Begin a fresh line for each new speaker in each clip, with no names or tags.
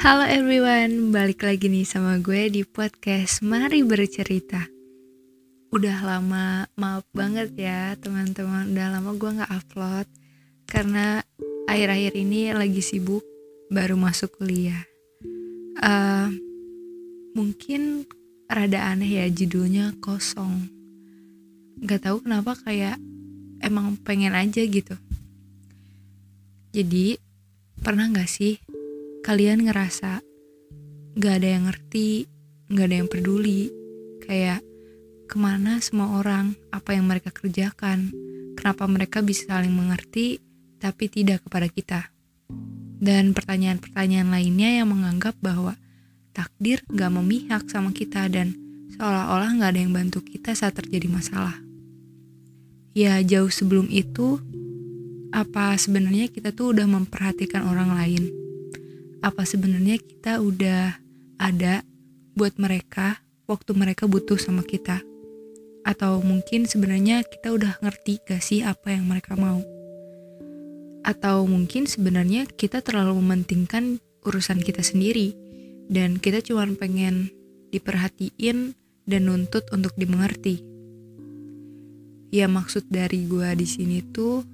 Halo everyone, balik lagi nih sama gue di podcast Mari Bercerita. Udah lama, maaf banget ya teman-teman. Udah lama gue gak upload Karena akhir-akhir ini lagi sibuk Baru masuk kuliah. Uh, Mungkin rada aneh ya judulnya kosong. Gak tahu kenapa kayak emang pengen aja gitu. Jadi pernah gak sih kalian ngerasa gak ada yang ngerti, gak ada yang peduli, kayak ke mana semua orang, apa yang mereka kerjakan, kenapa mereka bisa saling mengerti, tapi tidak kepada kita. Dan pertanyaan-pertanyaan lainnya yang menganggap bahwa takdir gak memihak sama kita dan seolah-olah gak ada yang bantu kita saat terjadi masalah. Ya jauh sebelum itu, apa sebenarnya kita tuh udah memperhatikan orang lain? Apa sebenarnya kita udah ada buat mereka waktu mereka butuh sama kita? Atau mungkin sebenarnya kita udah ngerti gak sih apa yang mereka mau? Atau mungkin sebenarnya kita terlalu mementingkan urusan kita sendiri dan kita cuma pengen diperhatiin dan nuntut untuk dimengerti? Ya maksud dari gue di sini tuh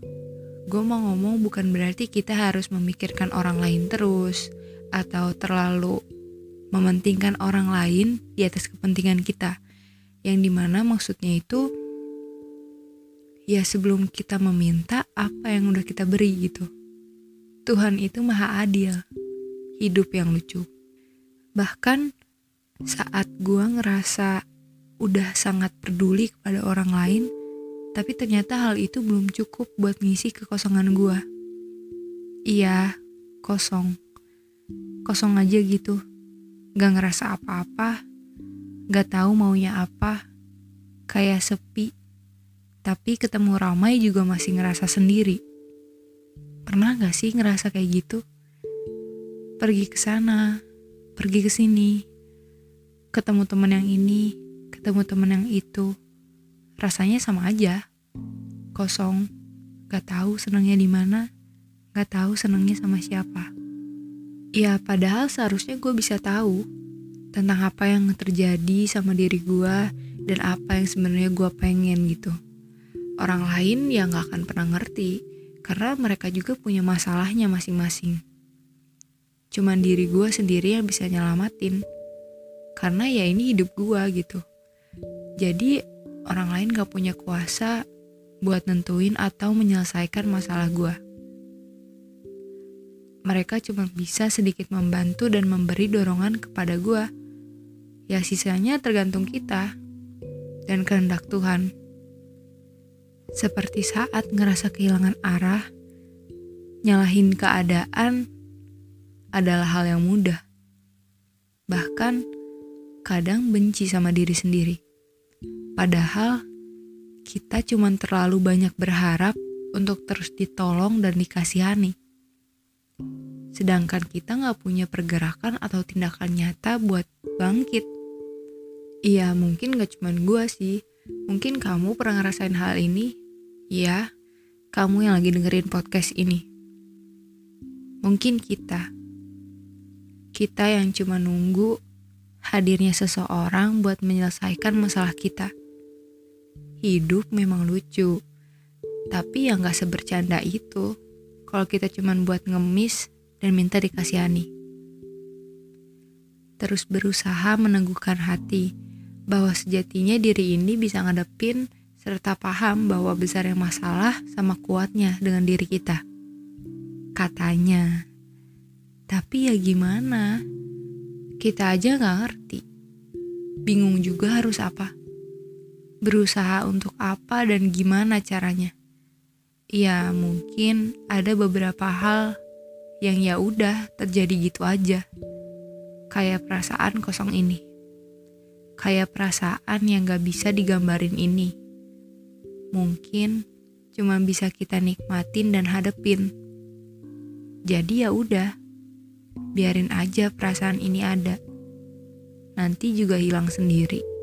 gue mau ngomong bukan berarti kita harus memikirkan orang lain terus atau terlalu mementingkan orang lain di atas kepentingan kita. Yang di mana maksudnya itu ya sebelum kita meminta apa yang udah kita beri gitu. Tuhan itu maha adil, hidup yang lucu. Bahkan saat gue ngerasa udah sangat peduli kepada orang lain, tapi ternyata hal itu belum cukup buat ngisi kekosongan gue. Iya, kosong kosong aja gitu. Gak ngerasa apa-apa, gak tahu maunya apa, kayak sepi. Tapi ketemu ramai juga masih ngerasa sendiri. Pernah gak sih ngerasa kayak gitu? Pergi ke sana, pergi ke sini, ketemu teman yang ini, ketemu teman yang itu. Rasanya sama aja, kosong, gak tahu senangnya di mana, gak tahu senangnya sama siapa. Ya padahal seharusnya gue bisa tahu tentang apa yang terjadi sama diri gue dan apa yang sebenarnya gue pengen gitu. Orang lain ya gak akan pernah ngerti karena mereka juga punya masalahnya masing-masing. Cuman diri gue sendiri yang bisa nyelamatin karena ya ini hidup gue gitu. Jadi orang lain gak punya kuasa buat nentuin atau menyelesaikan masalah gue mereka cuma bisa sedikit membantu dan memberi dorongan kepada gue. Ya sisanya tergantung kita dan kehendak Tuhan. Seperti saat ngerasa kehilangan arah, nyalahin keadaan adalah hal yang mudah. Bahkan kadang benci sama diri sendiri. Padahal kita cuma terlalu banyak berharap untuk terus ditolong dan dikasihani sedangkan kita nggak punya pergerakan atau tindakan nyata buat bangkit. Iya mungkin gak cuma gue sih, mungkin kamu pernah ngerasain hal ini. Iya, kamu yang lagi dengerin podcast ini. Mungkin kita, kita yang cuma nunggu hadirnya seseorang buat menyelesaikan masalah kita. Hidup memang lucu, tapi ya gak sebercanda itu. Kalau kita cuma buat ngemis dan minta dikasihani. Terus berusaha meneguhkan hati bahwa sejatinya diri ini bisa ngadepin serta paham bahwa besarnya masalah sama kuatnya dengan diri kita. Katanya, tapi ya gimana? Kita aja gak ngerti. Bingung juga harus apa. Berusaha untuk apa dan gimana caranya. Ya mungkin ada beberapa hal yang ya udah terjadi gitu aja. Kayak perasaan kosong ini. Kayak perasaan yang gak bisa digambarin ini. Mungkin cuma bisa kita nikmatin dan hadepin. Jadi ya udah, biarin aja perasaan ini ada. Nanti juga hilang sendiri.